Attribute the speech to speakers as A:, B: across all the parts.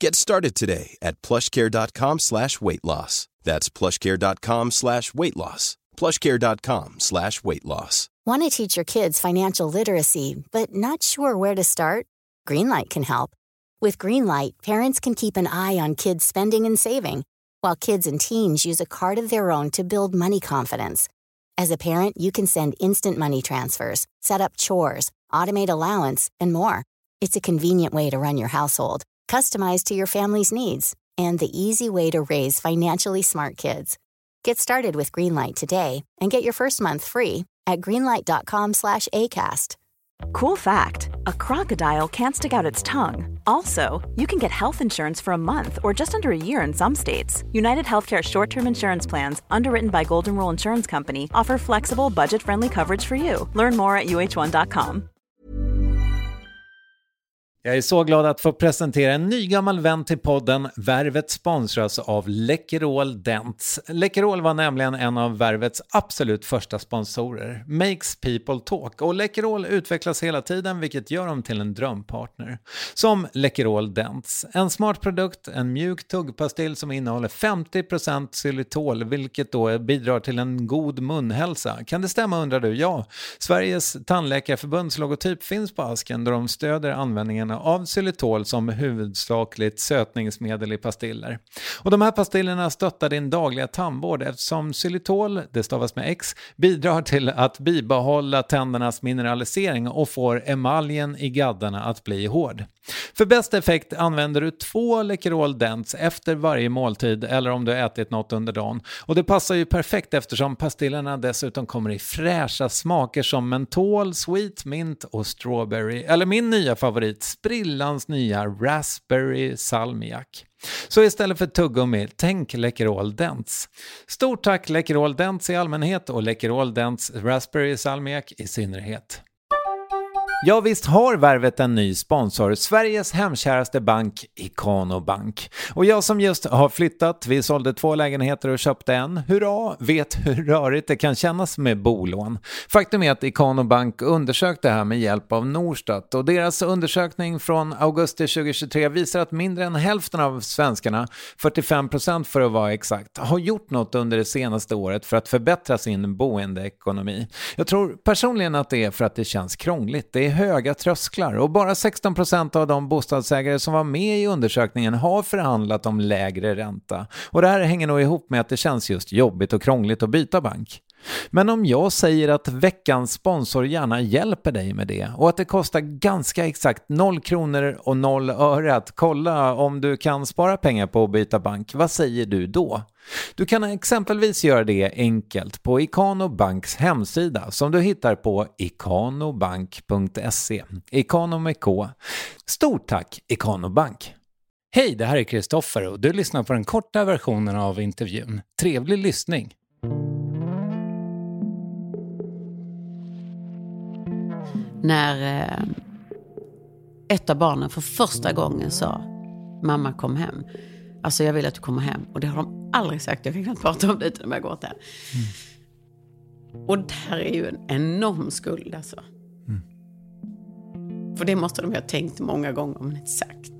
A: Get started today at plushcare.com slash weight loss. That's plushcare.com slash weight loss. plushcare.com slash weight loss.
B: Want to teach your kids financial literacy, but not sure where to start? Greenlight can help. With Greenlight, parents can keep an eye on kids' spending and saving, while kids and teens use a card of their own to build money confidence. As a parent, you can send instant money transfers, set up chores, automate allowance, and more. It's a convenient way to run your household, customized to your family's needs, and the easy way to raise financially smart kids. Get started with Greenlight today and get your first month free at greenlight.com slash ACAST.
C: Cool fact a crocodile can't stick out its tongue. Also, you can get health insurance for a month or just under a year in some states. United Healthcare short term insurance plans, underwritten by Golden Rule Insurance Company, offer flexible, budget friendly coverage for you. Learn more at uh1.com.
D: Jag är så glad att få presentera en ny gammal vän till podden. Värvet sponsras av Läkerol Dents. Läkerol var nämligen en av Värvets absolut första sponsorer. Makes people talk. Och Läkerol utvecklas hela tiden vilket gör dem till en drömpartner. Som Läkerol Dents. En smart produkt, en mjuk tuggpastill som innehåller 50% xylitol vilket då bidrar till en god munhälsa. Kan det stämma undrar du? Ja. Sveriges tandläkarförbunds logotyp finns på asken då de stöder användningen av xylitol som huvudsakligt sötningsmedel i pastiller. Och de här pastillerna stöttar din dagliga tandvård eftersom xylitol, det stavas med X, bidrar till att bibehålla tändernas mineralisering och får emaljen i gaddarna att bli hård. För bäst effekt använder du två Läkerol Dents efter varje måltid eller om du har ätit något under dagen. Och det passar ju perfekt eftersom pastillerna dessutom kommer i fräscha smaker som mentol, sweet mint och strawberry. Eller min nya favorit, sprillans nya raspberry salmiak. Så istället för tuggummi, tänk Läkerol Dents. Stort tack Läkerol Dents i allmänhet och Läkerol Dents raspberry salmiak i synnerhet. Ja, visst har Värvet en ny sponsor, Sveriges hemkäraste bank, Ikano Bank. Och jag som just har flyttat, vi sålde två lägenheter och köpte en, hurra, vet hur rörigt det kan kännas med bolån. Faktum är att Ikano Bank undersökte det här med hjälp av Norstat och deras undersökning från augusti 2023 visar att mindre än hälften av svenskarna, 45% för att vara exakt, har gjort något under det senaste året för att förbättra sin boendeekonomi. Jag tror personligen att det är för att det känns krångligt. Det är höga trösklar och bara 16% av de bostadsägare som var med i undersökningen har förhandlat om lägre ränta. Och det här hänger nog ihop med att det känns just jobbigt och krångligt att byta bank. Men om jag säger att veckans sponsor gärna hjälper dig med det och att det kostar ganska exakt 0 kronor och 0 öre att kolla om du kan spara pengar på att byta bank, vad säger du då? Du kan exempelvis göra det enkelt på Ikano Banks hemsida som du hittar på ikanobank.se. Ikano med K. Stort tack Ikano Bank! Hej, det här är Kristoffer och du lyssnar på den korta versionen av intervjun. Trevlig lyssning!
E: När eh, ett av barnen för första gången sa mamma kom hem. Alltså jag vill att du kommer hem. Och det har de aldrig sagt. Jag kan knappt prata om det utan att det. Mm. Och där är ju en enorm skuld alltså. Mm. För det måste de ha tänkt många gånger men inte sagt.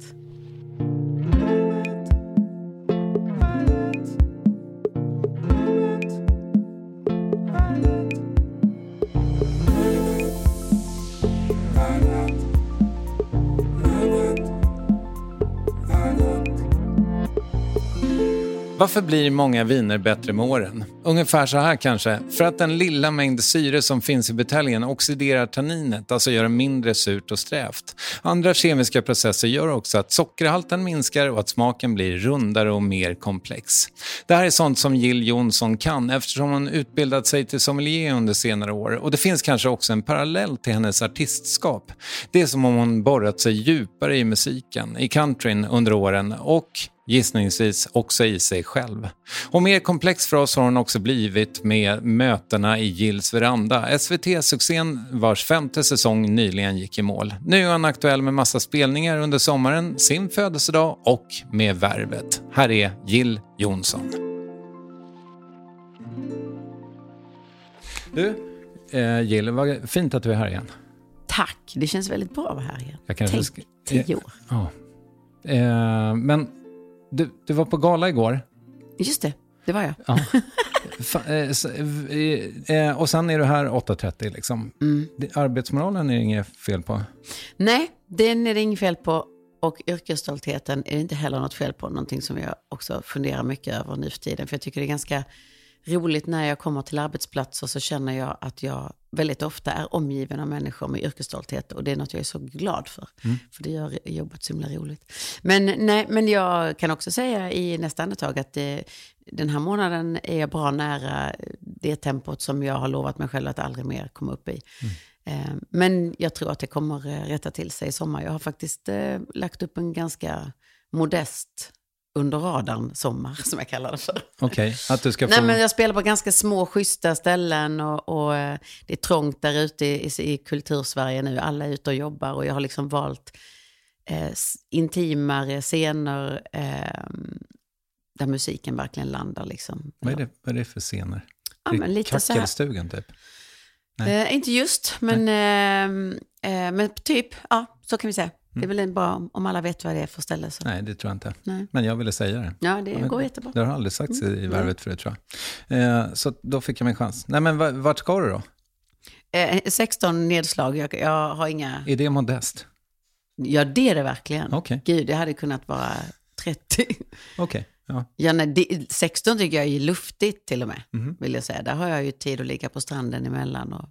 D: Varför blir många viner bättre med åren? Ungefär så här kanske. För att den lilla mängd syre som finns i buteljen oxiderar tanninet, alltså gör det mindre surt och strävt. Andra kemiska processer gör också att sockerhalten minskar och att smaken blir rundare och mer komplex. Det här är sånt som Jill Johnson kan eftersom hon utbildat sig till sommelier under senare år och det finns kanske också en parallell till hennes artistskap. Det är som om hon borrat sig djupare i musiken, i countryn under åren och gissningsvis också i sig själv. Och mer komplex för oss har hon också blivit med mötena i Gills veranda, SVT-succén vars femte säsong nyligen gick i mål. Nu är hon aktuell med massa spelningar under sommaren, sin födelsedag och med Värvet. Här är Jill Johnson. Du, eh, Jill, vad fint att du är här igen.
E: Tack, det känns väldigt bra att vara här igen.
D: Jag kanske
E: Tänk, tio år.
D: Ja. Eh, men du, du var på gala igår.
E: Just det, det var jag.
D: Ja. Eh, eh, eh, och sen är du här 8.30 liksom.
E: Mm.
D: Arbetsmoralen är det inget fel på.
E: Nej, den är det inget fel på. Och yrkesstoltheten är det inte heller något fel på. Någonting som jag också funderar mycket över nu för tiden. För jag tycker det är ganska roligt när jag kommer till arbetsplatser så känner jag att jag väldigt ofta är omgiven av människor med yrkesstolthet. Och det är något jag är så glad för. För det gör jobbet så himla roligt. Men, nej, men jag kan också säga i nästa andetag att det, den här månaden är jag bra nära det tempot som jag har lovat mig själv att aldrig mer komma upp i. Eh, Men jag tror att det kommer eh, rätta till sig i sommar. Jag har faktiskt eh, lagt upp en ganska modest under radarn sommar, som jag kallar det för.
D: Okej, att du ska få...
E: Nej, men jag spelar på ganska små, schyssta ställen och, och eh, det är trångt där ute i, i kultursverige nu. Alla är ute och jobbar och jag har liksom valt eh, intimare scener eh, där musiken verkligen landar. Liksom.
D: vad, är det, vad är det för scener?
E: Ja, men lite.
D: Kackelstugan typ?
E: Eh, inte just, men, eh, eh, men typ, ja, så kan vi säga. Det är väl bra om- om alla vet vad det är för ställe. Så.
D: Nej, det tror jag inte.
E: Nej.
D: Men jag ville säga det.
E: Ja, det går jättebra.
D: Det har aldrig sagts
E: Mm.
D: i värvet förut tror jag. Eh, så då fick jag min chans. Nej men va- vart ska du då?
E: Eh, 16 nedslag, jag, jag har inga...
D: Är det modest?
E: Ja, det är det verkligen.
D: Okej.
E: Gud, det hade kunnat vara 30.
D: Okej, ja.
E: Ja, nej, det, 16 tycker jag är luftigt till och med,
D: Mhm.
E: vill jag säga. Där har jag ju tid att ligga på stranden emellan och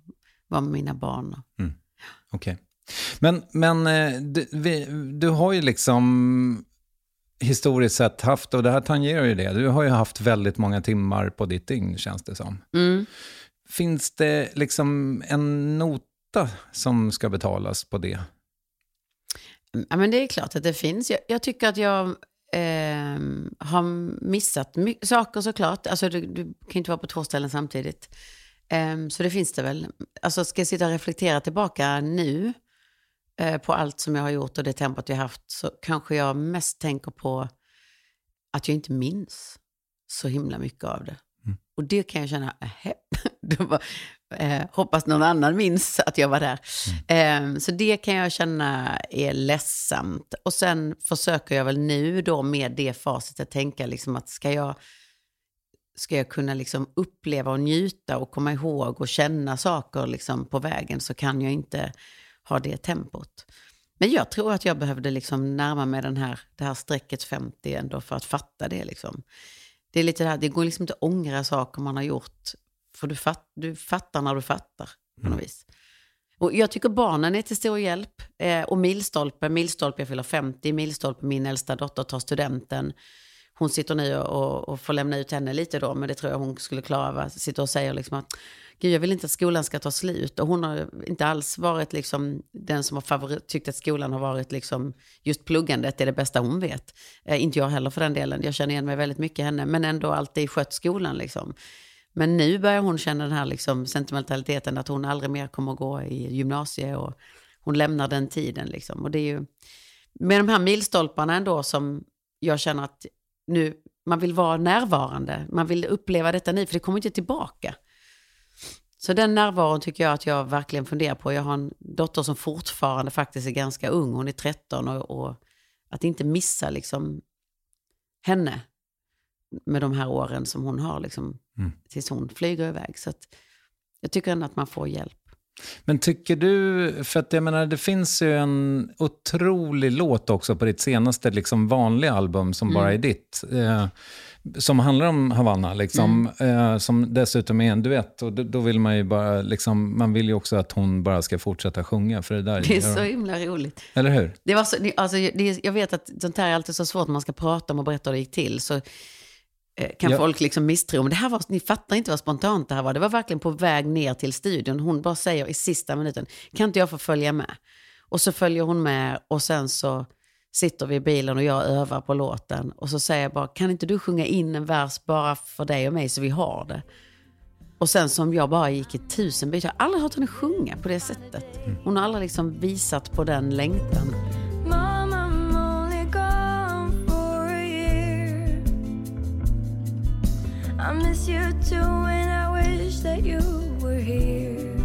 E: vara med mina barn. Och...
D: Okej. Men, men eh, du, vi, du har ju liksom historiskt sett haft, och det här tangerar ju det, du har ju haft väldigt många timmar på ditt dygn känns det som.
E: Mm.
D: Finns det liksom en nota som ska betalas på det?
E: Ja, men det är klart att det finns. Jag, jag tycker att jag ehm, har missat saker såklart. Alltså, du, du kan ju inte vara på två ställen samtidigt. Ehm, så det finns det väl. Alltså, ska jag sitta och reflektera tillbaka nu eh, på allt som jag har gjort och det tempot jag har haft så kanske jag mest tänker på att jag inte minns så himla mycket av det. Och det kan jag känna, det var, eh, hoppas någon annan minns att jag var där. Eh, så det kan jag känna är ledsamt. Och sen försöker jag väl nu då med det facitet tänka liksom att ska jag, ska jag kunna liksom uppleva och njuta och komma ihåg och känna saker liksom på vägen så kan jag inte ha det tempot. Men jag tror att jag behövde liksom närma mig den här, det här strecket 50 ändå för att fatta det. Liksom. Det är lite det här, det går liksom inte att ångra saker man har gjort. För du, fatt, du fattar när du fattar på något vis. Och jag tycker barnen är till stor hjälp. Eh, och milstolpe, milstolpe, jag fyller 50, milstolpe, min äldsta dotter tar studenten. Hon sitter nu och, och får lämna ut henne lite då, men det tror jag hon skulle klara av. att Sitta och säger liksom att Gud, jag vill inte att skolan ska ta slut. Och hon har inte alls varit liksom den som har favorit, tyckt att skolan har varit liksom just pluggandet är det bästa hon vet. Eh, inte jag heller för den delen. Jag känner igen mig väldigt mycket i henne, men ändå alltid skött skolan liksom. Men nu börjar hon känna den här liksom sentimentaliteten att hon aldrig mer kommer att gå i gymnasiet. och hon lämnar den tiden liksom. Och det är ju med de här milstolparna ändå som jag känner att nu, man vill vara närvarande, man vill uppleva detta nu, för det kommer inte tillbaka. Så den närvaron tycker jag att jag verkligen funderar på. Jag har en dotter som fortfarande faktiskt är ganska ung, hon är 13 och, och att inte missa liksom henne med de här åren som hon har liksom,
D: Mm.
E: tills hon flyger iväg. Så att jag tycker ändå att man får hjälp.
D: Men tycker du, för att jag menar det finns ju en otrolig låt också på ditt senaste liksom vanliga album som bara är ditt. Eh, som handlar om Havanna, liksom, eh, som dessutom är en duett. Och då, då vill man ju bara, liksom, man vill ju också att hon bara ska fortsätta sjunga. För det där
E: Det är så himla roligt.
D: Eller hur?
E: Det var så, det- alltså, det, jag vet att sånt här är alltid så svårt när man ska prata om och berätta hur det gick till. Så kan
D: Ja.
E: folk liksom misstro. Men det här var, ni fattar inte vad spontant det här var. Det var verkligen på väg ner till studion. Hon bara säger i sista minuten, kan inte jag få följa med? Och så följer hon med och sen så sitter vi i bilen och jag övar på låten. Och så säger jag bara, kan inte du sjunga in en vers bara för dig och mig så vi har det? Och sen som jag bara gick i tusen bitar. Jag har aldrig hört henne sjunga på det sättet. Hon har aldrig liksom visat på den längtan.
F: I miss you too, and I wish that you were here.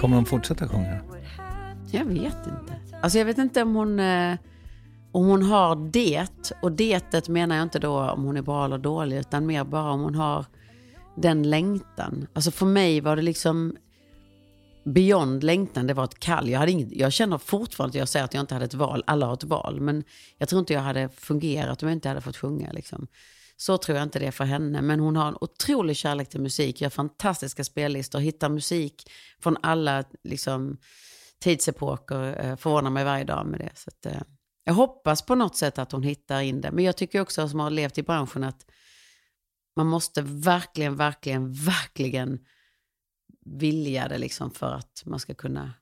D: Kommer hon fortsätta sjunga?
E: Jag vet inte. Alltså jag vet inte om hon, eh, om hon har det. Och detet menar jag inte då om hon är bra eller dålig, utan mer bara om hon har den längtan. Alltså för mig var det liksom beyond längtan, det var ett kall. Jag, hade inget, jag känner fortfarande att jag säger att jag inte hade ett val. Alla har ett val. Men jag tror inte jag hade fungerat om jag inte hade fått sjunga. Liksom. Så tror jag inte det är för henne. Men hon har en otrolig kärlek till musik, gör fantastiska spellistor, hittar musik från alla liksom, tidsepoker. Eh, förvånar mig varje dag med det. Så att, eh, jag hoppas på något sätt att hon hittar in det. Men jag tycker också som har levt i branschen att man måste verkligen, verkligen, verkligen vilja det liksom för att man ska kunna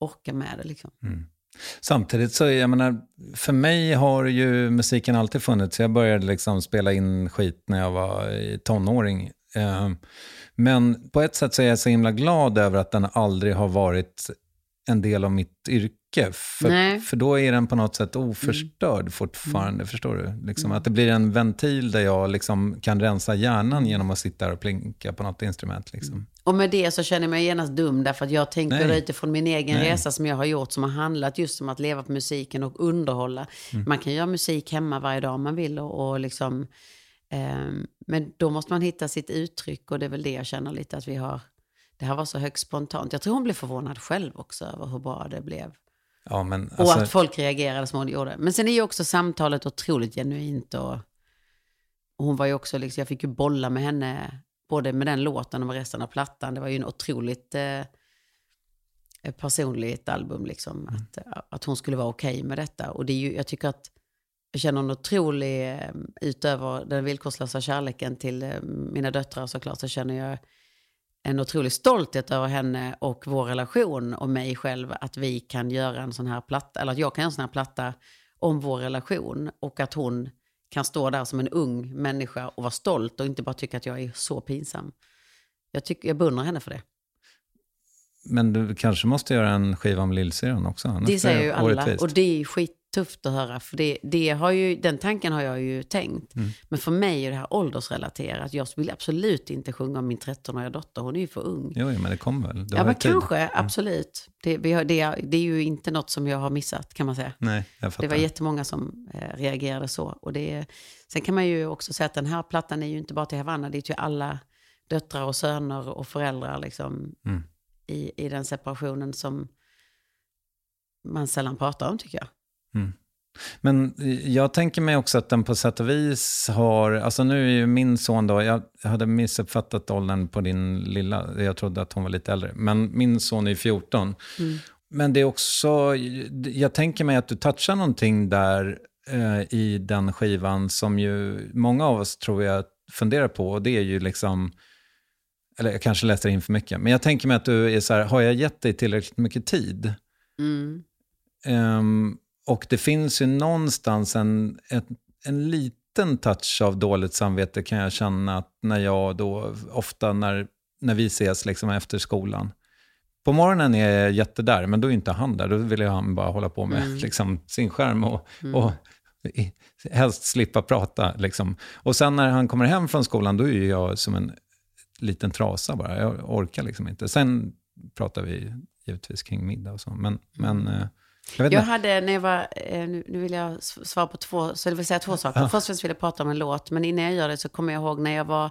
E: orka med det. Liksom. Mm.
D: Samtidigt så, jag menar, för mig har ju musiken alltid funnits. Jag började liksom spela in skit när jag var tonåring. Eh, men på ett sätt så är jag så himla glad över att den aldrig har varit en del av mitt yrke. För,
E: Nej.
D: för då är den på något sätt oförstörd fortfarande. Förstår du? Liksom Att det blir en ventil där jag liksom kan rensa hjärnan genom att sitta och plinka på något instrument. Liksom.
E: Och med det så känner jag mig genast dum därför att jag tänker
D: Nej.
E: utifrån min egen
D: Nej.
E: resa som jag har gjort som har handlat just om att leva på musiken och underhålla.
D: Mm.
E: Man kan göra musik hemma varje dag om man vill och, och liksom, ehm, men då måste man hitta sitt uttryck och det är väl det jag känner lite att vi har. Det här var så högst spontant. Jag tror hon blev förvånad själv också över hur bra det blev.
D: Ja, men
E: Och
D: alltså,
E: att folk reagerade som hon gjorde. Men sen är ju också samtalet otroligt genuint. Och, och hon var ju också, liksom, jag fick ju bolla med henne, både med den låten och med resten av plattan. Det var ju en otroligt eh, personligt album, liksom. Att, att hon skulle vara okej med detta. Och det är ju, jag tycker att jag känner en otrolig, eh, utöver den villkorslösa kärleken till eh, mina döttrar såklart, så känner jag en otrolig stolthet över henne och vår relation och mig själv att vi kan göra en sån här platta, eller att jag kan göra en sån här platta om vår relation och att hon kan stå där som en ung människa och vara stolt och inte bara tycka att jag är så pinsam. Jag, tycker, jag beundrar henne för det.
D: men du kanske måste göra en skiva om lillsyrran också.
E: Det säger ju alla och det är ju skittufft att höra för det, det har ju, den tanken har jag ju tänkt.
D: Mm.
E: Men för mig är det här åldersrelaterat. Jag vill absolut inte sjunga om min 13-åriga dotter, hon är ju för ung.
D: Jo, men det kommer väl. Du
E: Ja, men kanske, absolut. Det, det, är- det är ju inte något som jag har missat, kan man säga.
D: Nej, jag fattar.
E: Det var jättemånga som eh, reagerade så. Och det, sen kan man ju också säga att den här plattan är ju inte bara till Havanna, det är till alla döttrar och söner och föräldrar liksom,
D: Mm.
E: i, i den separationen som man sällan pratar om, tycker jag.
D: Men jag tänker mig också att den på sätt och vis har, alltså nu är ju min son då, jag hade missuppfattat åldern på din lilla, jag trodde att hon var lite äldre, men min son är 14. Men det är också, jag tänker mig att du touchar någonting där eh, i den skivan som ju många av oss tror jag funderar på, och det är ju liksom, eller jag kanske läser in för mycket, men jag tänker mig att du är så här, har jag gett dig tillräckligt mycket tid?
E: Mm.
D: Ehm, och det finns ju någonstans en, ett, en liten touch av dåligt samvete kan jag känna att när jag då, ofta när, när vi ses liksom efter skolan. På morgonen är jag jättedär, men då är inte han där. Då vill jag han bara hålla på med liksom, sin skärm och, och i- helst slippa prata. Liksom. Och sen när han kommer hem från skolan, då är jag som en liten trasa bara. Jag orkar liksom inte. Sen pratar vi givetvis kring middag och så. Men, men eh, jag
E: Jag hade, när jag var, eh, nu, nu vill jag svara på två, så det vill säga två saker. Först och främst vill jag prata om en låt, men innan jag gör det så kommer jag ihåg när jag var,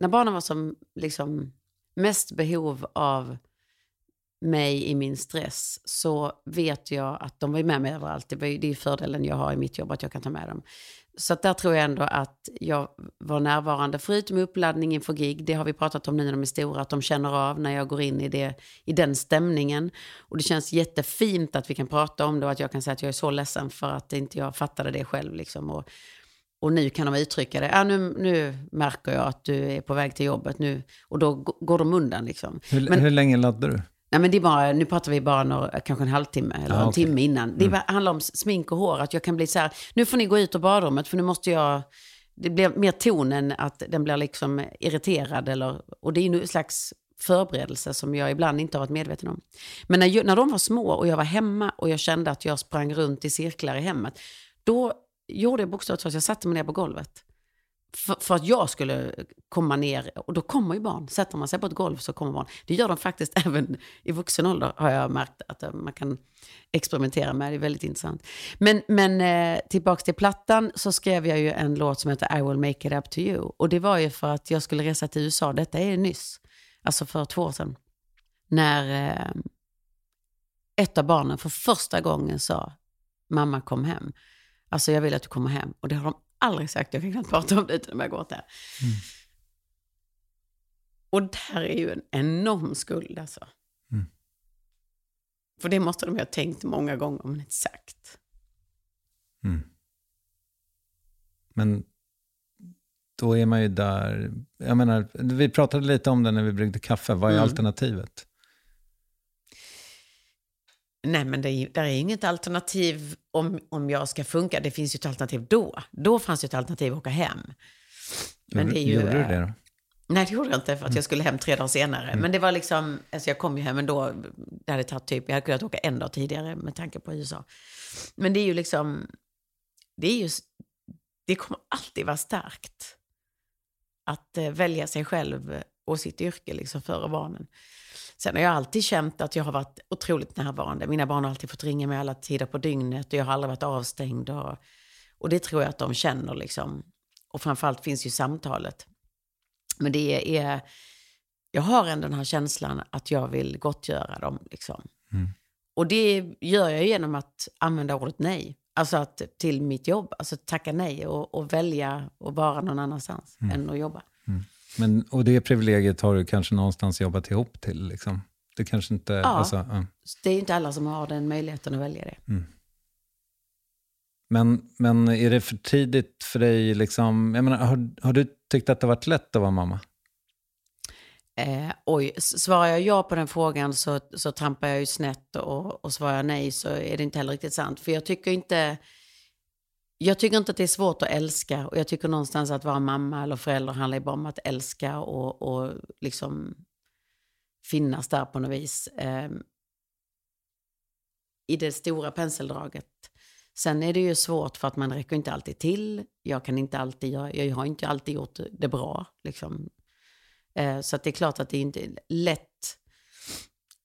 E: när barnen var som liksom mest behov av mig i min stress så vet jag att de var med mig överallt. Det, var ju, det är fördelen jag har i mitt jobb, att jag kan ta med dem. Så där tror jag ändå att jag var närvarande, förutom uppladdning inför gig, det har vi pratat om nu när de är stora, att de känner av när jag går in i, det, i den stämningen. Och det känns jättefint att vi kan prata om det och att jag kan säga att jag är så ledsen för att inte jag fattade det själv. Liksom. Och, och nu kan de uttrycka det. Ja, nu, nu märker jag att du är på väg till jobbet nu. Och då går de undan. Liksom.
D: Hur,
E: Men-
D: hur länge laddade du?
E: Nej men det är bara, nu pratar vi bara några, kanske en halvtimme eller
D: Ja,
E: en
D: okej.
E: timme innan. Det bara handlar om smink och hår, att jag kan bli så här, nu får ni gå ut ur badrummet för nu måste jag, det blir mer tonen att den blir liksom irriterad eller, och det är ju en slags förberedelse som jag ibland inte har varit medveten om. Men när, när de var små och jag var hemma och jag kände att jag sprang runt i cirklar i hemmet, då gjorde jag bokstavligt att jag satte mig ner på golvet. För, för att jag skulle komma ner, och då kommer ju barn. Sätter man sig på ett golv så kommer barn. Det gör de faktiskt även i vuxen ålder, har jag märkt att eh, man kan experimentera med. Det är väldigt intressant. Men, men eh, till plattan så skrev jag ju en låt som heter I will make it up to you. Och det var ju för att jag skulle resa till USA, detta är nyss, alltså för två år sedan. När eh, ett av barnen för första gången sa, mamma kom hem. Alltså jag vill att du kommer hem. Och det har de aldrig sagt, jag kan knappt prata om det utan att jag gått där. Och där är ju en enorm skuld alltså.
D: Mm.
E: För det måste de ju ha tänkt många gånger, men inte sagt.
D: Mm. Men då är man ju där, jag menar, vi pratade lite om det när vi bryggde kaffe, vad är
E: Mm.
D: alternativet?
E: Nej, men det är, där är inget alternativ om, om jag ska funka. Det finns ju ett alternativ då. Då fanns det ett alternativ att åka hem. Men det är ju,
D: Gjorde du det då?
E: Nej, det gjorde jag inte för
D: Mm.
E: att jag skulle hem tre dagar senare. Men det var liksom, alltså jag kom ju hem ändå, det hade tagit typ, jag hade kunnat åka en dag tidigare med tanke på USA. Men det är ju liksom, det är ju, det kommer alltid vara starkt. Att eh, välja sig själv och sitt yrke liksom före barnen. Sen har jag alltid känt att jag har varit otroligt närvarande. Mina barn har alltid fått ringa mig alla tider på dygnet och jag har aldrig varit avstängd. Och, och det tror jag att de känner liksom. Och framförallt finns ju samtalet. Men det är, jag har ändå den här känslan att jag vill gottgöra dem. Liksom.
D: Mm.
E: Och det gör jag genom att använda ordet nej. Alltså att, till mitt jobb. Alltså tacka nej och, och välja att vara någon annanstans än att jobba.
D: Men, och det privilegiet har du kanske någonstans jobbat ihop till? Liksom. Det kanske inte...
E: Ja.
D: Alltså, ja.
E: Det är inte alla som har den möjligheten att välja det.
D: Men, men är det för tidigt för dig, liksom, jag menar, har, har du tyckt att det varit lätt att vara mamma?
E: Eh, oj, svarar jag ja på den frågan så, så trampar jag ju snett och, och svarar jag nej så är det inte heller riktigt sant. För jag tycker inte, jag tycker inte att det är svårt att älska och jag tycker någonstans att vara mamma eller förälder handlar ju bara om att älska och, och liksom finnas där på något vis. Eh, I det stora penseldraget. Sen är det ju svårt för att man räcker inte alltid till. Jag kan inte alltid, jag, jag har inte alltid gjort det bra. Liksom. Eh, Så att det är klart att det är inte lätt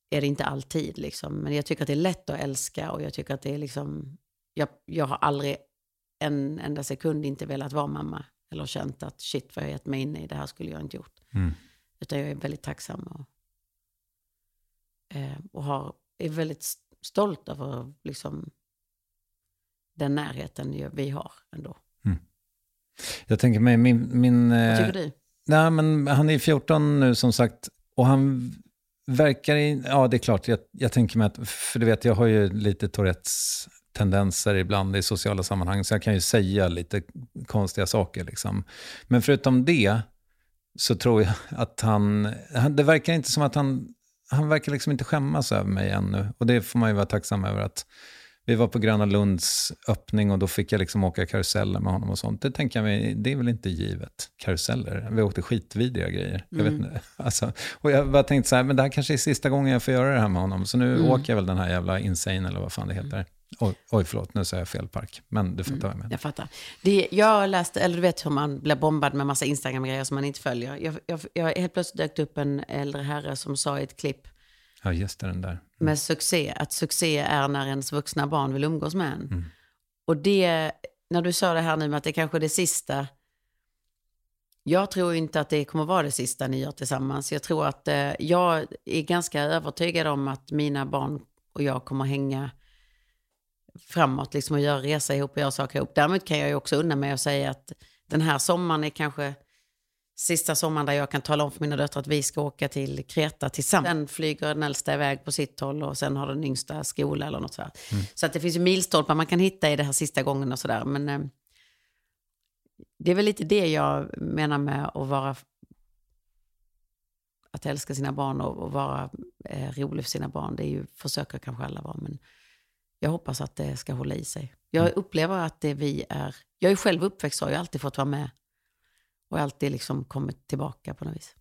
E: är det inte alltid. Liksom. Men jag tycker att det är lätt att älska och jag tycker att det är liksom... Jag, jag har aldrig en enda sekund inte velat vara mamma. Eller känt att shit vad jag gett mig in i, det här skulle jag inte gjort.
D: Mm.
E: Utan jag är väldigt tacksam och, eh, och har, är väldigt st- stolt över liksom, den närheten vi har ändå.
D: Jag tänker mig, min... min
E: Vad
D: eh,
E: tycker du?
D: Nej, men han är 14 nu som sagt. Och han verkar i, ja det är klart, jag, jag tänker mig att, för du vet jag har ju lite Tourettes tendenser ibland i sociala sammanhang, så jag kan ju säga lite konstiga saker liksom. Men förutom det så tror jag att han, han det verkar inte som att han, han verkar liksom inte skämmas över mig ännu. Och det får man ju vara tacksam över att vi var på Gröna Lunds öppning och då fick jag liksom åka karuseller med honom och sånt. Det tänker jag mig, det är väl inte givet. Karuseller, vi åkte skitvidriga grejer. Jag vet inte. Alltså, och jag bara tänkte så här, men det här kanske är sista gången jag får göra det här med honom. Så nu åker jag väl den här jävla Insane eller vad fan det heter. Oj, oj förlåt, nu sa jag fel park. Men du fattar vad jag menar.
E: Jag fattar. Det, jag läste, eller du vet hur man blir bombad med massa Instagram-grejer som man inte följer. Jag, jag, jag helt plötsligt dök upp en äldre herre som sa i ett klipp
D: Ja, just det, den där.
E: med succé, att succé är när ens vuxna barn vill umgås med en. Och det, när du sa det här nu med att det kanske är det sista, jag tror inte att det kommer vara det sista ni gör tillsammans. Jag tror att eh, jag är ganska övertygad om att mina barn och jag kommer hänga framåt liksom och göra resa ihop och göra saker ihop. Däremot kan jag ju också unna mig att säga att den här sommaren är kanske sista sommaren där jag kan tala om för mina döttrar att vi ska åka till Kreta tillsammans. Sen flyger den äldsta iväg på sitt håll och sen har den yngsta skola eller något sådär. Så att det finns ju milstolpar man kan hitta i det här sista gången och sådär. Men eh, det är väl lite det jag menar med att vara... att älska sina barn och, och vara eh, rolig för sina barn. Det är ju, försöker kanske alla vara, men jag hoppas att det ska hålla i sig. Jag upplever att det vi är... Jag är själv uppväxt så har jag alltid fått vara med. Och alltid liksom kommit tillbaka på något vis.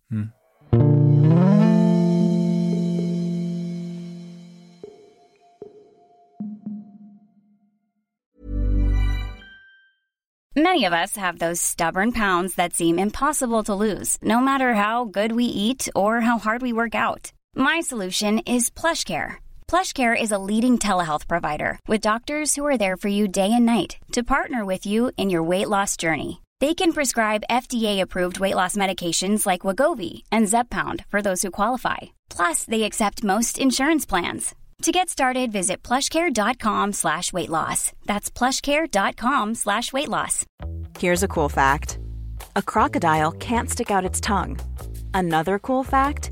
G: Many of us have those stubborn pounds that seem impossible to lose, no matter how good we eat or how hard we work out. My solution is PlushCare. PlushCare is a leading telehealth provider with doctors who are there for you day and night to partner with you in your weight loss journey. They can prescribe FDA-approved weight loss medications like Wagovi and Zepbound for those who qualify. Plus, they accept most insurance plans. To get started, visit plushcare.com slash weight loss. That's plushcare.com slash weight loss.
C: Here's a cool fact a crocodile can't stick out its tongue. Another cool fact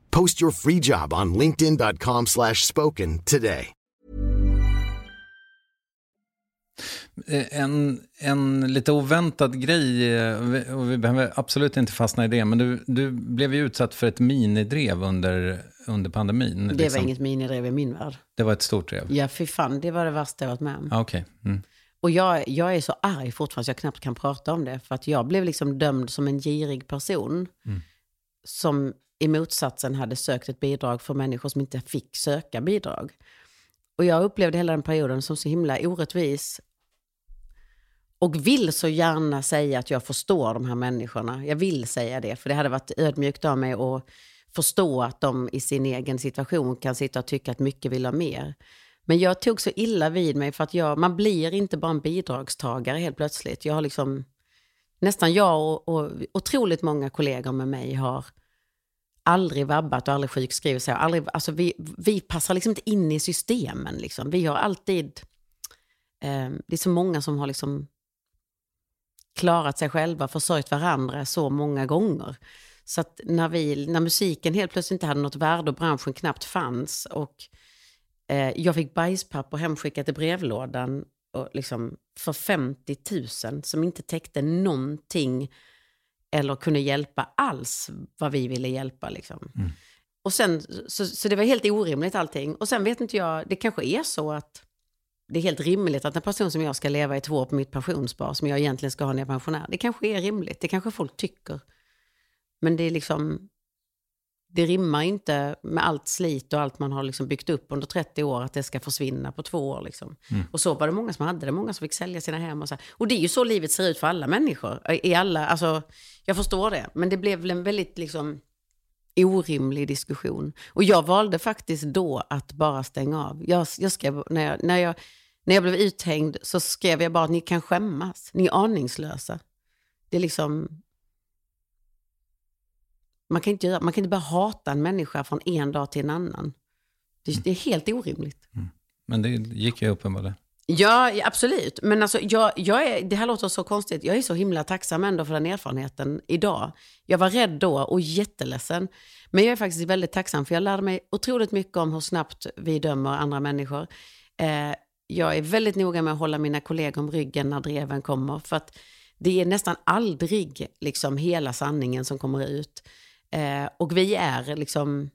H: Post your free job on linkedin.com/spoken slash spoken today.
D: Eh, En, en lite oväntad grej, eh, och vi- behöver absolut inte fastna i det, men du, du blev ju utsatt för ett minidrev under, under pandemin.
E: Det
D: liksom.
E: var inget minidrev i min värld.
D: det var ett stort drev?
E: Ja, fy fan, det var det värsta jag varit med om.
D: Ah, Okej. Mm.
E: Och jag, jag är så arg fortfarande så jag knappt kan prata om det. För att jag blev liksom dömd som en girig person. Som i motsatsen hade sökt ett bidrag för människor som inte fick söka bidrag. Och jag upplevde hela den perioden som så himla orättvis. Och vill så gärna säga att jag förstår de här människorna. Jag vill säga det, för det hade varit ödmjukt av mig att förstå att de i sin egen situation kan sitta och tycka att mycket vill ha mer. Men jag tog så illa vid mig för att jag, man blir inte bara en bidragstagare helt plötsligt. Jag har liksom, nästan jag och, och otroligt många kollegor med mig har aldrig vabbat och aldrig sjukskrivit sig. Aldrig, alltså vi, vi passar liksom inte in i systemen. Liksom. Vi har alltid, eh, det är så många som har liksom klarat sig själva, försörjt varandra så många gånger. Så att när, vi, när musiken helt plötsligt inte hade något värde och branschen knappt fanns och eh, jag fick bajspapper hemskickat i brevlådan och liksom för 50 000 som inte täckte någonting eller kunde hjälpa alls vad vi ville hjälpa. Liksom. Och sen, så, så det var helt orimligt allting. Och sen vet inte jag, det kanske är så att det är helt rimligt att en person som jag ska leva i två år på mitt pensionsspar, som jag egentligen ska ha när jag är pensionär, det kanske är rimligt. Det kanske folk tycker. Men det är liksom, det rimmar inte med allt slit och allt man har liksom byggt upp under 30 år, att det ska försvinna på två år. Liksom. Och så var det många som hade det, många som fick sälja sina hem. Och, så och det är ju så livet ser ut för alla människor. I alla, alltså, jag förstår det, men det blev väl en väldigt liksom, orimlig diskussion. Och jag valde faktiskt då att bara stänga av. Jag, jag skrev, när, jag, när, jag, när jag blev uthängd så skrev jag bara att ni kan skämmas, ni är aningslösa. Det är liksom... Man kan, inte göra, man kan inte bara hata en människa från en dag till en annan. Det, det är helt orimligt.
D: Men det gick ju uppenbarligen.
E: Ja, absolut. Men alltså, jag, jag är, det här låter så konstigt. Jag är så himla tacksam ändå för den erfarenheten idag. Jag var rädd då och jätteledsen. Men jag är faktiskt väldigt tacksam för jag lärde mig otroligt mycket om hur snabbt vi dömer andra människor. Eh, jag är väldigt noga med att hålla mina kollegor om ryggen när dreven kommer. För att det är nästan aldrig liksom hela sanningen som kommer ut. Eh, och vi är liksom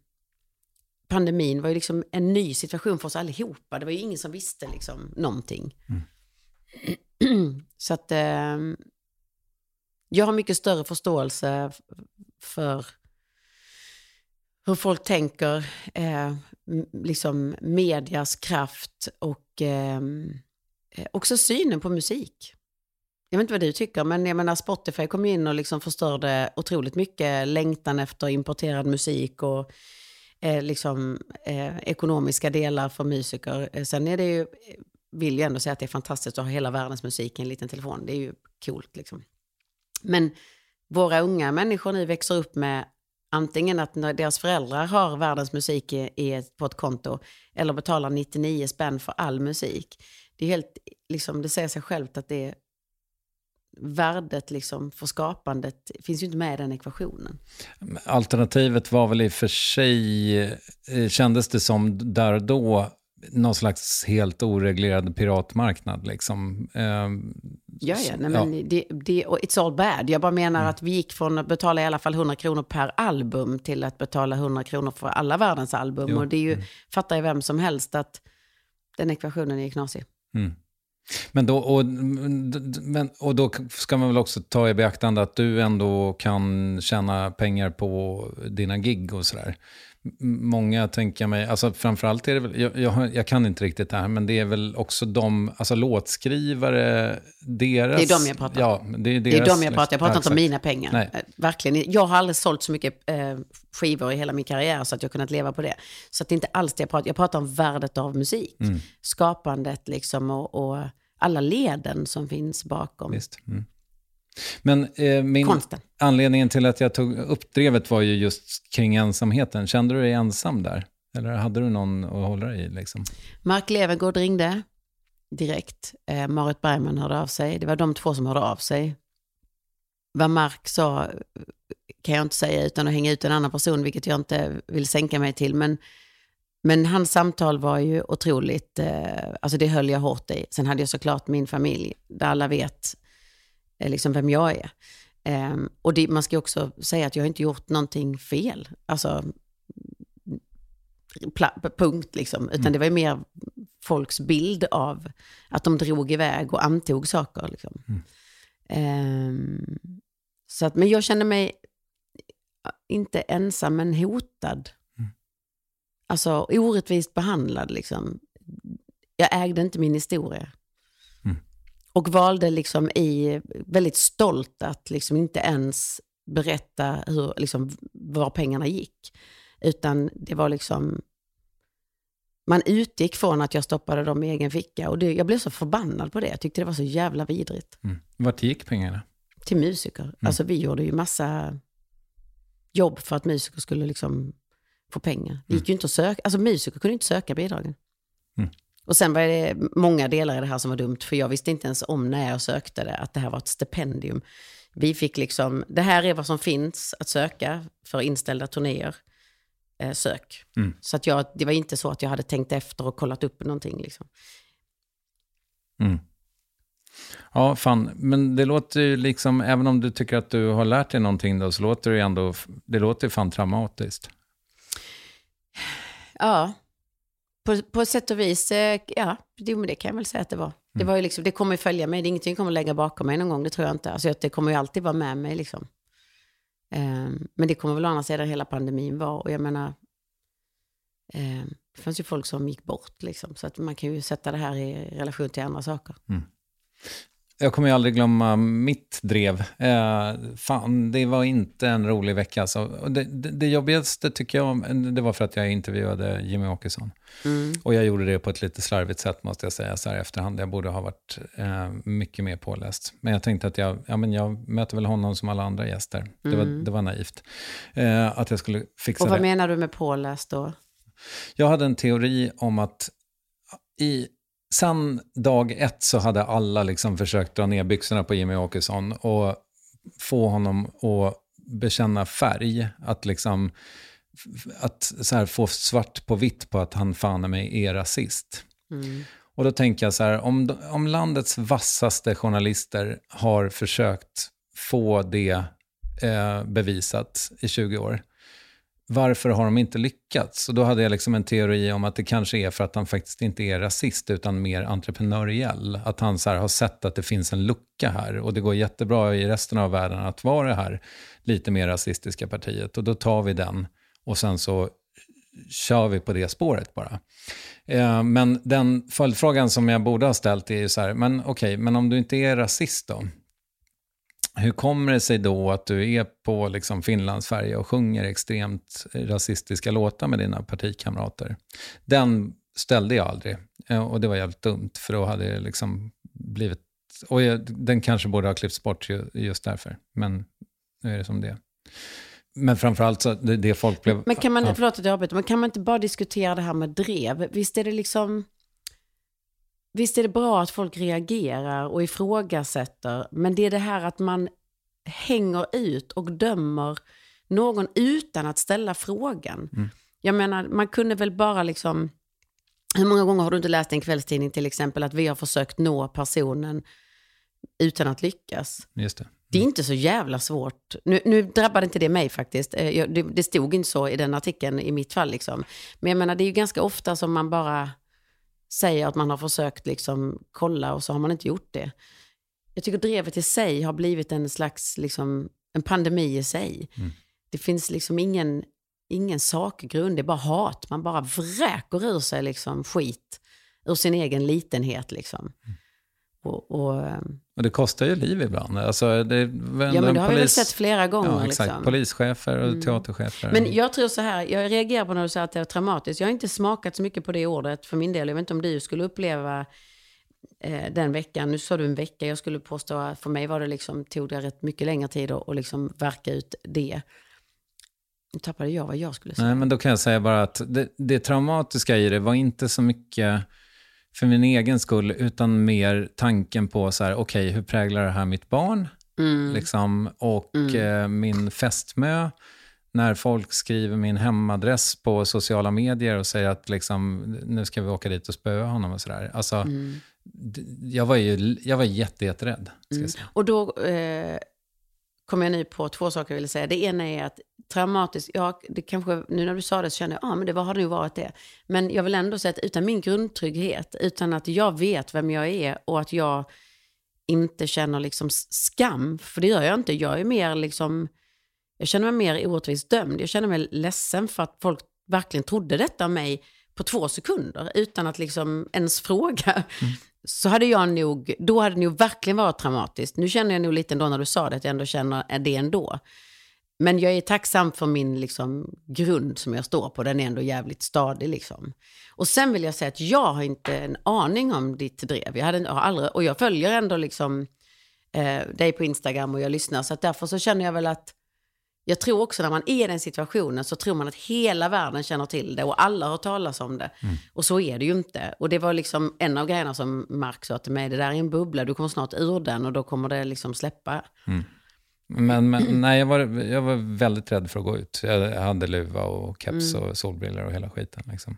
E: pandemin var ju liksom en ny situation för oss allihopa. Det var ju ingen som visste liksom någonting. Så att eh, jag har mycket större förståelse för hur folk tänker, eh, liksom medias kraft och eh, eh, också synen på musik jag vet inte vad du tycker, men jag menar Spotify kom in och liksom förstörde otroligt mycket längtan efter importerad musik och eh, liksom, eh, ekonomiska delar för musiker. Eh, sen är det ju, eh, vill jag ändå säga att det är fantastiskt att ha hela världens musik i en liten telefon. Det är ju coolt liksom. Men våra unga människor nu växer upp med antingen att deras föräldrar har världens musik i, i på ett konto eller betalar 99 spänn för all musik. Det är helt, liksom, det säger sig självt att det är värdet liksom för skapandet finns ju inte med i den ekvationen.
D: Alternativet var väl i och för sig, eh, kändes det som där då, någon slags helt oreglerad piratmarknad. Liksom. Eh,
E: Ja, ja, nej, men Det, det, och it's all bad. Jag bara menar
D: Mm.
E: att vi gick från att betala i alla fall 100 kronor per album till att betala 100 kronor för alla världens album.
D: Jo.
E: Och det är ju, fattar ju vem som helst att den ekvationen är knasig.
D: Mm. Men då, och, men, och då ska man väl också ta i beaktande att du ändå kan tjäna pengar på dina gig och sådär. Många tänker jag mig, alltså framförallt är det väl, jag, jag, jag kan inte riktigt det här, men det är väl också de, alltså låtskrivare, deras...
E: Det är de jag pratar om.
D: Ja, det är
E: Det
D: deras...
E: är de jag pratar Jag pratar
D: Ja,
E: inte om mina pengar.
D: Nej.
E: Eh, Verkligen. Jag har aldrig sålt så mycket eh, skivor i hela min karriär så att jag kunnat leva på det. Så det är inte alls det jag pratar Jag pratar om värdet av musik.
D: Mm.
E: Skapandet liksom och, och alla leden som finns bakom
D: Visst. Mm. Men eh, min,
E: konsten.
D: anledningen till att jag tog upp drevet var ju just kring ensamheten. Kände du dig ensam där? Eller hade du någon att hålla dig i? Liksom?
E: Mark Levengood ringde direkt. Eh, Marit Bergman hörde av sig. Det var de två som hörde av sig. Vad Mark sa eh, kan jag inte säga utan att hänga ut en annan person, vilket jag inte vill sänka mig till. Men, men hans samtal var ju otroligt, eh, alltså det höll jag hårt i. Sen hade jag såklart min familj, där alla vet liksom vem jag är. Eh, och det, man ska också säga att jag inte gjort någonting fel. Alltså, pla- punkt liksom. Utan det var ju mer folks bild av att de drog iväg och antog saker. Liksom. Ehm, så att, men jag kände mig inte ensam, men hotad. Alltså orättvist behandlad. Liksom. Jag ägde inte min historia.
D: Mm.
E: Och valde liksom i, väldigt stolt att liksom inte ens berätta hur, liksom, var pengarna gick. Utan det var liksom, man utgick från att jag stoppade dem i egen ficka. Och det, jag blev så förbannad på det. Jag tyckte det var så jävla vidrigt.
D: Mm. Vart gick pengarna?
E: Till musiker. Alltså vi gjorde ju massa jobb för att musiker skulle liksom få pengar. Det gick ju inte att söka, alltså musiker kunde inte söka bidragen.
D: Mm.
E: Och sen var det många delar i det här som var dumt, för jag visste inte ens om när jag sökte det, att det här var ett stipendium. Vi fick liksom, det här är vad som finns att söka för inställda turnéer. Eh, sök.
D: Mm.
E: Så att jag, det var inte så att jag hade tänkt efter och kollat upp någonting. Liksom.
D: Mm. Ja, fan. Men det låter ju liksom, även om du tycker att du har lärt dig någonting då, så låter det ju ändå, det låter fan traumatiskt.
E: Ja, på, på sätt och vis, eh, ja, men det kan jag väl säga att det var. Det, var ju liksom, det kommer följa mig, det är ingenting jag kommer lägga bakom mig någon gång, det tror jag inte. Alltså, det kommer ju alltid vara med mig liksom. Ehm, men det kommer väl å andra sidan hela pandemin vara, och jag menar, ehm, det fanns ju folk som gick bort liksom, så att man kan ju sätta det här i relation till andra saker.
D: Jag kommer ju aldrig glömma mitt drev. Eh, fan, det var inte en rolig vecka. Alltså. Det, det, det jobbigaste tycker jag, det var för att jag intervjuade Jimmy Åkesson. Och jag gjorde det på ett lite slarvigt sätt måste jag säga så här i efterhand. Jag borde ha varit eh, mycket mer påläst. Men jag tänkte att jag, ja, men jag möter väl honom som alla andra gäster. Det, var, det var naivt. Eh, att jag skulle fixa
E: Och vad
D: det.
E: menar du med påläst då?
D: Jag hade en teori om att i, sen dag ett så hade alla liksom försökt dra ner byxorna på Jimmy Åkesson och få honom att bekänna färg. Att liksom att få svart på vitt på att han fan mig är rasist. Och då tänker jag så här, om, om landets vassaste journalister har försökt få det eh, bevisat i 20 år, varför har de inte lyckats? Och då hade jag liksom en teori om att det kanske är för att han faktiskt inte är rasist utan mer entreprenöriell. Att han så här har sett att det finns en lucka här och det går jättebra i resten av världen att vara det här lite mer rasistiska partiet och då tar vi den och sen så kör vi på det spåret bara. Eh, men den följdfrågan som jag borde ha ställt är ju så här, men okej, men om du inte är rasist då? Hur kommer det sig då att du är på liksom Finlandsfärja och sjunger extremt rasistiska låtar med dina partikamrater? Den ställde jag aldrig eh, och det var jävligt dumt för då hade det liksom blivit... Och jag, den kanske borde ha klippts bort ju, just därför, men nu är det som det. Men framförallt så det, det folk blev...
E: Men kan man,
D: ja.
E: förlåt att jag avbryter, men kan man inte bara diskutera det här med drev? Visst är det liksom... Visst är det bra att folk reagerar och ifrågasätter, men det är det här att man hänger ut och dömer någon utan att ställa frågan.
D: Mm.
E: Jag menar, man kunde väl bara liksom... Hur många gånger har du inte läst en kvällstidning till exempel att vi har försökt nå personen utan att lyckas?
D: Just det.
E: Det är inte så jävla svårt. Nu, nu drabbade inte det mig faktiskt. Eh, Det, det stod inte så i den artikeln i mitt fall. Liksom. Men jag menar, det är ju ganska ofta som man bara säger att man har försökt liksom kolla och så har man inte gjort det. Jag tycker drevet i sig har blivit en slags liksom, en pandemi i sig. Det finns liksom ingen, ingen sakgrund, det är bara hat. Man bara vräker ur sig liksom skit ur sin egen litenhet. Liksom. Och, och, ehm,
D: Och det kostar ju liv ibland. Alltså, det,
E: ja, men det har vi väl sett flera gånger.
D: Ja, exakt.
E: liksom.
D: Polischefer och teaterchefer.
E: Men jag tror så här, jag reagerar på när du säger att det är traumatiskt. Jag har inte smakat så mycket på det ordet för min del. Jag vet inte om du skulle uppleva eh, den veckan. Nu sa du en vecka, jag skulle påstå att för mig var det liksom, tog det rätt mycket längre tid att och liksom verka ut det. Nu tappade jag vad jag skulle säga.
D: Nej, men då kan jag säga bara att det, det traumatiska i det var inte så mycket för min egen skull, utan mer tanken på så här, okej, hur präglar det här mitt barn?
E: Mm.
D: Liksom, och eh, min fästmö. När folk skriver min hemadress på sociala medier och säger att liksom, nu ska vi åka dit och spöa honom och sådär. Alltså,
E: Mm.
D: jag var ju jag var jätte, jätterädd. Säga.
E: Och då eh, kom jag nu på två saker jag ville säga. Det ena är att traumatiskt, ja, det kanske, nu när du sa det så kände jag, ja ah, men det har nog varit det. Men jag vill ändå säga att utan min grundtrygghet, utan att jag vet vem jag är och att jag inte känner liksom skam, för det gör jag inte. Jag är mer liksom, jag känner mig mer orättvist dömd. Jag känner mig ledsen för att folk verkligen trodde detta om mig på två sekunder utan att liksom ens fråga. Så hade jag nog, då hade det nog verkligen varit traumatiskt. Nu känner jag nog lite ändå när du sa det att jag ändå känner det ändå. Men jag är tacksam för min liksom, grund som jag står på. Den är ändå jävligt stadig. Liksom. Och sen vill jag säga att jag har inte en aning om ditt drev. Jag, hade, har aldrig, och jag följer ändå liksom, eh, dig på Instagram och jag lyssnar. Så därför så känner jag väl att jag tror också när man är i den situationen så tror man att hela världen känner till det och alla har talas om det. Och så är det ju inte. Och det var liksom en av grejerna som Mark sa till mig, det där är en bubbla, du kommer snart ur den och då kommer det liksom släppa.
D: Men, men nej, jag var, jag var väldigt rädd för att gå ut. Jag hade luva och keps
E: Mm.
D: och solbrillor och hela skiten. Liksom.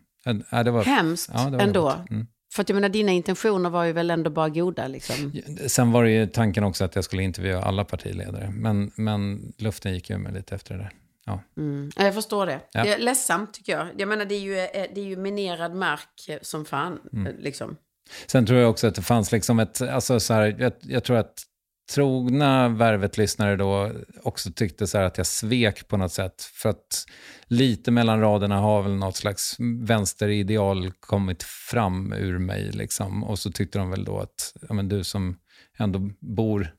D: Ja, det var,
E: Hemskt
D: Ja, det var
E: ändå.
D: Mm.
E: För att jag menar, dina intentioner var ju väl ändå bara goda liksom.
D: Sen var det ju tanken också att jag skulle intervjua alla partiledare. Men, men luften gick ju med lite efter det där. Ja.
E: Mm. Ja, Jag förstår det.
D: Ja.
E: Det är ledsamt tycker jag. Jag menar, det är ju, eh, det är ju minerad mark eh, som fan.
D: Mm.
E: eh, Liksom.
D: Sen tror jag också att det fanns liksom ett, alltså så här, jag, jag tror att trogna Värvet-lyssnare då också tyckte så här att jag svek på något sätt. För att lite mellan raderna har väl något slags vänsterideal kommit fram ur mig. Liksom. Och så tyckte de väl då att ja, men du som ändå bor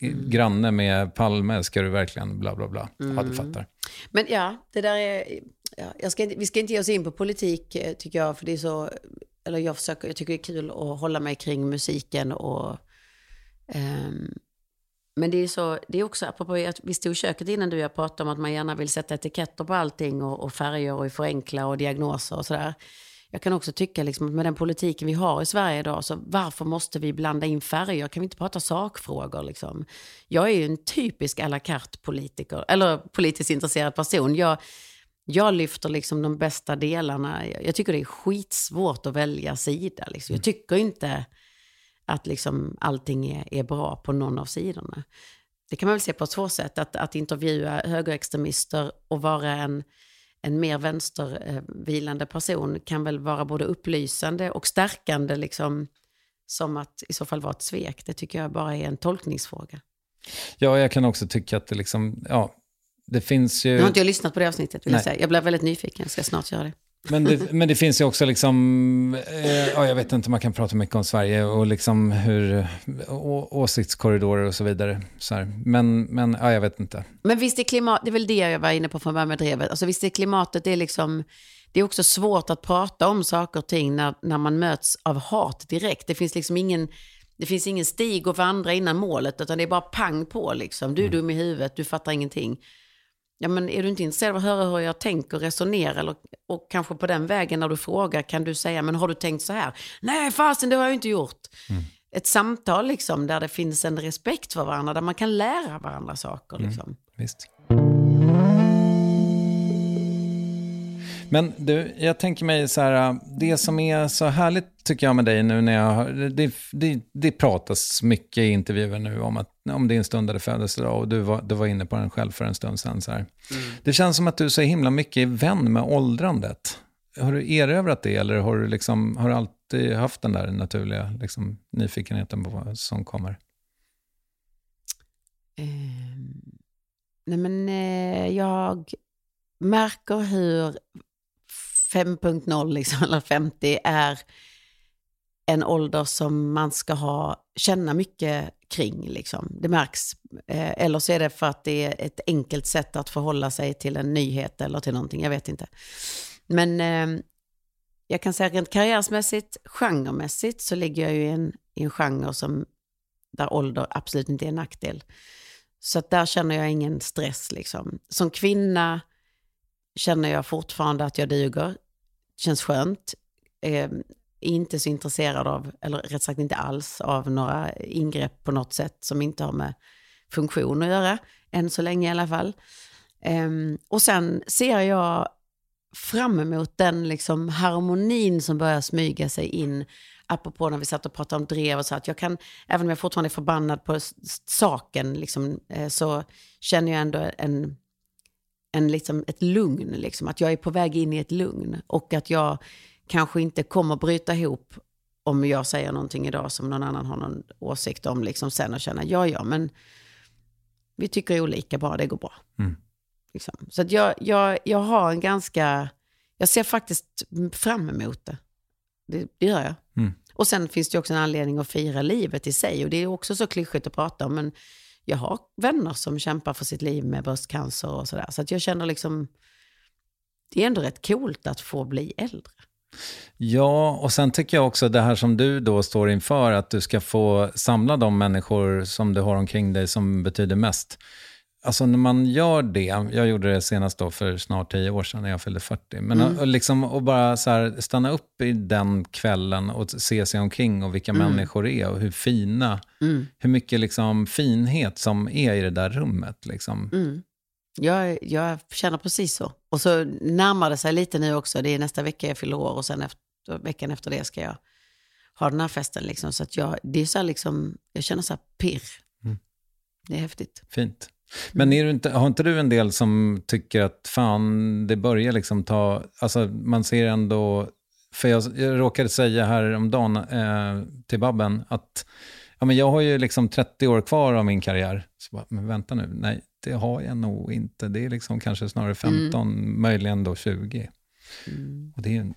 D: i- granne med Palme, ska du verkligen bla bla bla. Ja, du fattar.
E: Men ja, det där är... Ja, ska inte, vi ska inte ge oss in på politik eh, tycker jag, för det är så... Eller jag, försöker, jag tycker det är kul att hålla mig kring musiken och... ehm, men det är så, det är också, apropå att vi stod i köket innan du och jag pratade om att man gärna vill sätta etiketter på allting och, och färger och förenkla och diagnoser och sådär. Jag kan också tycka liksom att med den politiken vi har i Sverige idag, så varför måste vi blanda in färger? Kan vi inte prata sakfrågor liksom? Jag är ju en typisk à la carte politiker, eller politiskt intresserad person. Jag, jag lyfter liksom de bästa delarna. Jag tycker det är skitsvårt att välja sida. Liksom. Jag tycker inte att liksom allting är, är bra på någon av sidorna. Det kan man väl se på två sätt. Att, att intervjua högerextremister och vara en, en mer vänstervilande person kan väl vara både upplysande och stärkande, liksom, som att i så fall vara ett svek. Det tycker jag bara är en tolkningsfråga.
D: Ja, jag kan också tycka att det liksom, ja, det finns ju...
E: Nu har inte jag lyssnat på det avsnittet, vill jag säga. Jag blev väldigt nyfiken, jag ska snart göra det.
D: Men det, men det finns ju också liksom, eh, ja, jag vet inte, man kan prata mycket om Sverige och liksom hur, å, åsiktskorridorer och så vidare. Så här. Men, men ja, jag vet inte.
E: Men visst är klimat, det är väl det jag var inne på från början med drevet. Alltså visst är klimatet, det är liksom, det är också svårt att prata om saker och ting när, när man möts av hat direkt. Det finns liksom ingen, det finns ingen stig att vandra innan målet, utan det är bara pang på liksom. Du är dum i huvudet, du fattar ingenting. Ja, men är du inte intresserad av att höra hur jag tänker och resonerar? Eller, och kanske på den vägen när du frågar kan du säga, men har du tänkt så här? Nej, fasen det har jag inte gjort. Ett samtal liksom, där det finns en respekt för varandra, där man kan lära varandra saker. Liksom.
D: Visst. Men du, jag tänker mig så här, det som är så härligt tycker jag med dig nu när jag har, det, det, det pratas mycket i intervjuer nu om, att, om din stundade födelsedag och du var, du var inne på den själv för en stund sedan. Så här. Det känns som att du är så himla mycket vän med åldrandet. Har du erövrat det eller har du, liksom, har du alltid haft den där naturliga liksom, nyfikenheten på vad som kommer?
E: Ehm, nej men eh, jag märker hur 5.0 liksom, eller 50 är en ålder som man ska ha, känna mycket kring. Liksom. Det märks. Eh, eller så är det för att det är ett enkelt sätt att förhålla sig till en nyhet eller till någonting, jag vet inte. Men eh, jag kan säga rent karriärsmässigt, genremässigt så ligger jag ju i en, i en genre som, där ålder absolut inte är en nackdel. Så att där känner jag ingen stress. Liksom. Som kvinna känner jag fortfarande att jag duger. Känns skönt. Eh, inte så intresserad av, eller rätt sagt inte alls, av några ingrepp på något sätt som inte har med funktion att göra. Än så länge i alla fall. Eh, och sen ser jag fram emot den liksom harmonin som börjar smyga sig in. Apropå när vi satt och pratade om drev och så att jag kan, även om jag fortfarande är förbannad på saken, liksom, eh, så känner jag ändå en, en liksom, ett lugn. Liksom, att jag är på väg in i ett lugn. Och att jag kanske inte kommer bryta ihop om jag säger någonting idag som någon annan har någon åsikt om liksom sen och känna, ja ja, men vi tycker olika bara, det går bra.
D: Mm.
E: Liksom. Så att jag, jag, jag har en ganska, jag ser faktiskt fram emot det. Det, det gör jag.
D: Mm.
E: Och sen finns det också en anledning att fira livet i sig. Och det är också så klyschigt att prata om, men jag har vänner som kämpar för sitt liv med bröstcancer och sådär. Så att jag känner liksom, det är ändå rätt coolt att få bli äldre.
D: Ja, och sen tycker jag också det här som du då står inför, att du ska få samla de människor som du har omkring dig som betyder mest. Alltså när man gör det, jag gjorde det senast då för snart tio år sedan när jag fyllde 40, men och liksom och bara så här, stanna upp i den kvällen och se sig omkring och vilka människor det är och hur fina, hur mycket liksom finhet som är i det där rummet. Liksom.
E: Jag, jag känner precis så. Och så närmar det sig lite nu också. Det är nästa vecka jag fyller år och sen efter, veckan efter det ska jag ha den här festen. Liksom. Så att jag, det är så liksom, jag känner så här pirr. Det är häftigt.
D: Fint. Men inte, har inte du en del som tycker att fan, det börjar liksom ta, alltså man ser ändå, för jag, jag råkade säga här om dagen eh, till Babben att ja, men jag har ju liksom 30 år kvar av min karriär. Så bara, men vänta nu, nej det har jag nog inte. Det är liksom kanske snarare 15, möjligen då 20. Och det är ju,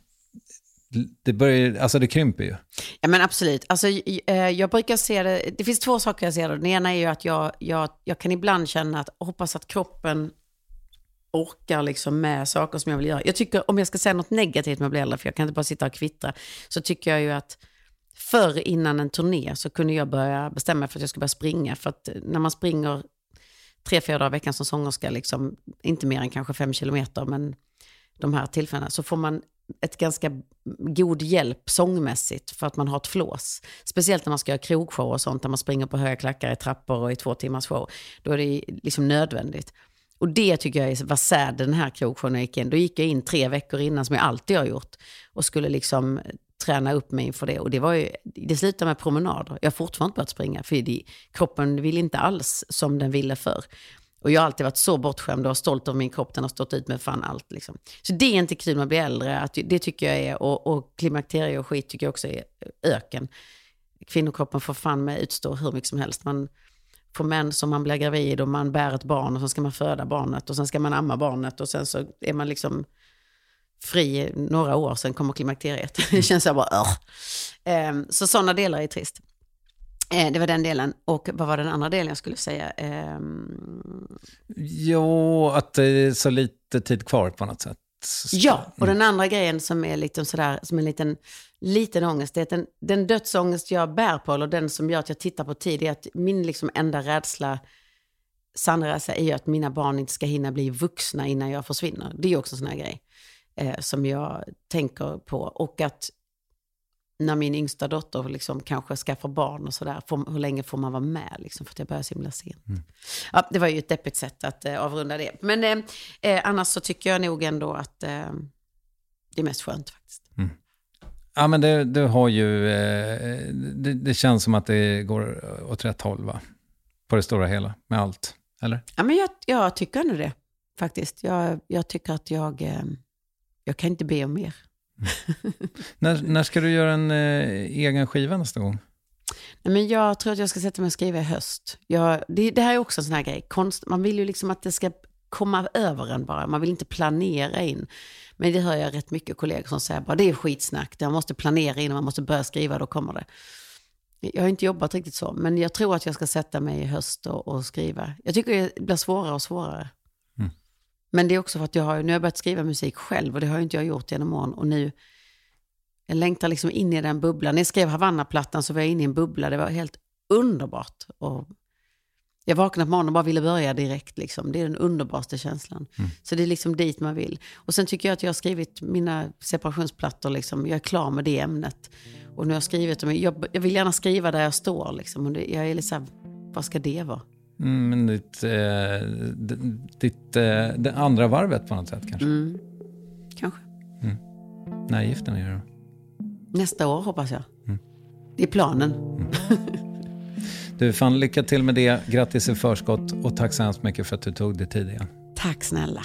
D: det börjar, alltså det krymper ju.
E: Ja men absolut. Alltså, eh, jag brukar se det, det finns två saker jag ser det. Den ena är ju att jag, jag, jag kan ibland känna att, hoppas att kroppen orkar liksom med saker som jag vill göra. Jag tycker, om jag ska säga något negativt med att bli äldre, för jag kan inte bara sitta och kvittra, så tycker jag ju att förr innan en turné så kunde jag börja bestämma mig för att jag skulle börja springa. För att eh, när man springer tre, fyra dagar i veckan som sångerska, liksom, inte mer än kanske fem kilometer, men de här tillfällena, så får man ett ganska god hjälp sångmässigt för att man har ett flås. Speciellt när man ska göra krogshow och sånt, där man springer på höga klackar i trappor och i två timmars show. Då är det liksom nödvändigt. Och det tycker jag var sad den här krogshowen jag gick in. Då gick jag in tre veckor innan, som jag alltid har gjort, och skulle liksom träna upp mig inför det. Och det, var ju, det slutade med promenader. Jag har fortfarande inte börjat springa, för det, kroppen vill inte alls som den ville förr. Och jag har alltid varit så bortskämd och stolt över min kropp. Den har stått ut med fan allt. Liksom. Så det är inte kul med att bli äldre. Att, det tycker jag är, och, och klimakterie och skit tycker jag också är öken. Kvinnokroppen får fan med utstå hur mycket som helst. Man får män som man blir gravid och man bär ett barn och sen ska man föda barnet och sen ska man amma barnet och sen så är man liksom fri några år, sen kommer klimakteriet. det känns så här bara, "Ugh." Ehm, så sådana delar är trist. Eh, Det var den delen. Och vad var den andra delen jag skulle säga? Ehm,
D: Jo, att det är så lite tid kvar på något sätt.
E: Ja, och den andra grejen som är lite sådär, som en liten, liten ångest, det är att den, den dödsångest jag bär på, eller den som gör att jag tittar på tid, är att min liksom enda rädsla, sanna rädsla, är att mina barn inte ska hinna bli vuxna innan jag försvinner. Det är också en sån här grej eh, som jag tänker på. Och att när min yngsta dotter liksom kanske skaffar barn och sådär, hur länge får man vara med? Liksom, för att jag börjar så himla sent. Ja, det var ju ett deppigt sätt att eh, avrunda det. Men eh, eh, annars så tycker jag nog ändå att eh, det är mest skönt faktiskt.
D: Ja, men det, du har ju... Eh, det, det känns som att det går åt rätt håll, va? På det stora hela, med allt. Eller?
E: Ja, men jag, jag tycker ändå det, faktiskt. Jag, jag tycker att jag, eh, jag kan inte be om mer. Mm.
D: När, när ska du göra en eh, egen skiva nästa gång?
E: Nej, men jag tror att jag ska sätta mig och skriva i höst. Jag, det, det här är också en sån här grej. Konst, man vill ju liksom att det ska komma över en bara. Man vill inte planera in. Men det hör jag rätt mycket kollegor som säger bara det är skitsnack. Man måste planera in och man måste börja skriva, då kommer det. Jag har inte jobbat riktigt så, men jag tror att jag ska sätta mig i höst och, och skriva. Jag tycker det blir svårare och svårare. Men det är också för att jag har, nu har jag börjat skriva musik själv och det har inte jag gjort genom åren. Och nu, jag längtar liksom in i den bubblan. När jag skrev Havanna-plattan så var jag inne i en bubbla. Det var helt underbart. Och jag vaknade på morgonen och bara ville börja direkt. Liksom. Det är den underbaraste känslan. Så det är liksom dit man vill. Och sen tycker jag att jag har skrivit mina separationsplattor. Liksom. Jag är klar med det ämnet. Och nu har jag skrivit dem. Jag, jag vill gärna skriva där jag står. Liksom. Och det, jag är lite så här, vad ska det vara?
D: Mm, men ditt, eh, ditt eh, det andra varvet på något sätt kanske?
E: Mm. Kanske.
D: När gifter ni er då?
E: Nästa år hoppas jag. Det är planen.
D: Du, fan lycka till med det. Grattis i förskott och tack så hemskt mycket för att du tog dig tid igen.
E: Tack snälla.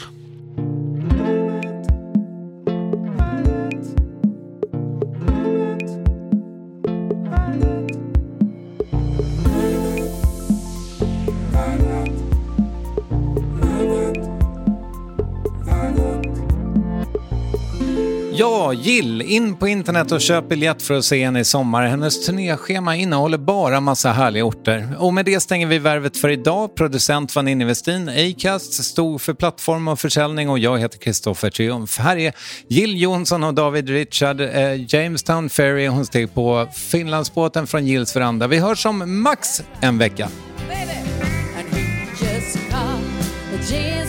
D: Jill, in på internet och köp biljett för att se henne i sommar. Hennes turnéschema innehåller bara massa härliga orter. Och med det stänger vi värvet för idag. Producent var Ninni Westin, Acast stod för plattform och försäljning och jag heter Kristoffer Triumf. Här är Jill Johnson och David Richard, eh, Jamestown Ferry. Hon steg på Finlandsbåten från Jills veranda. Vi hörs om max en vecka.
F: baby.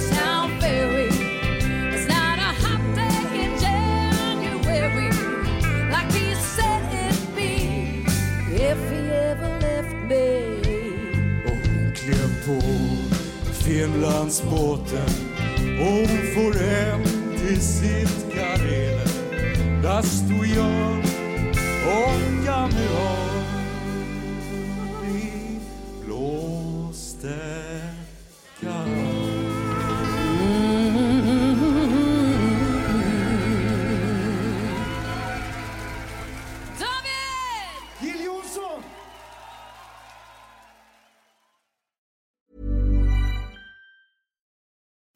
I: Finlandsbåten hon for hem till sitt Karelen. Där stod jag och kameran.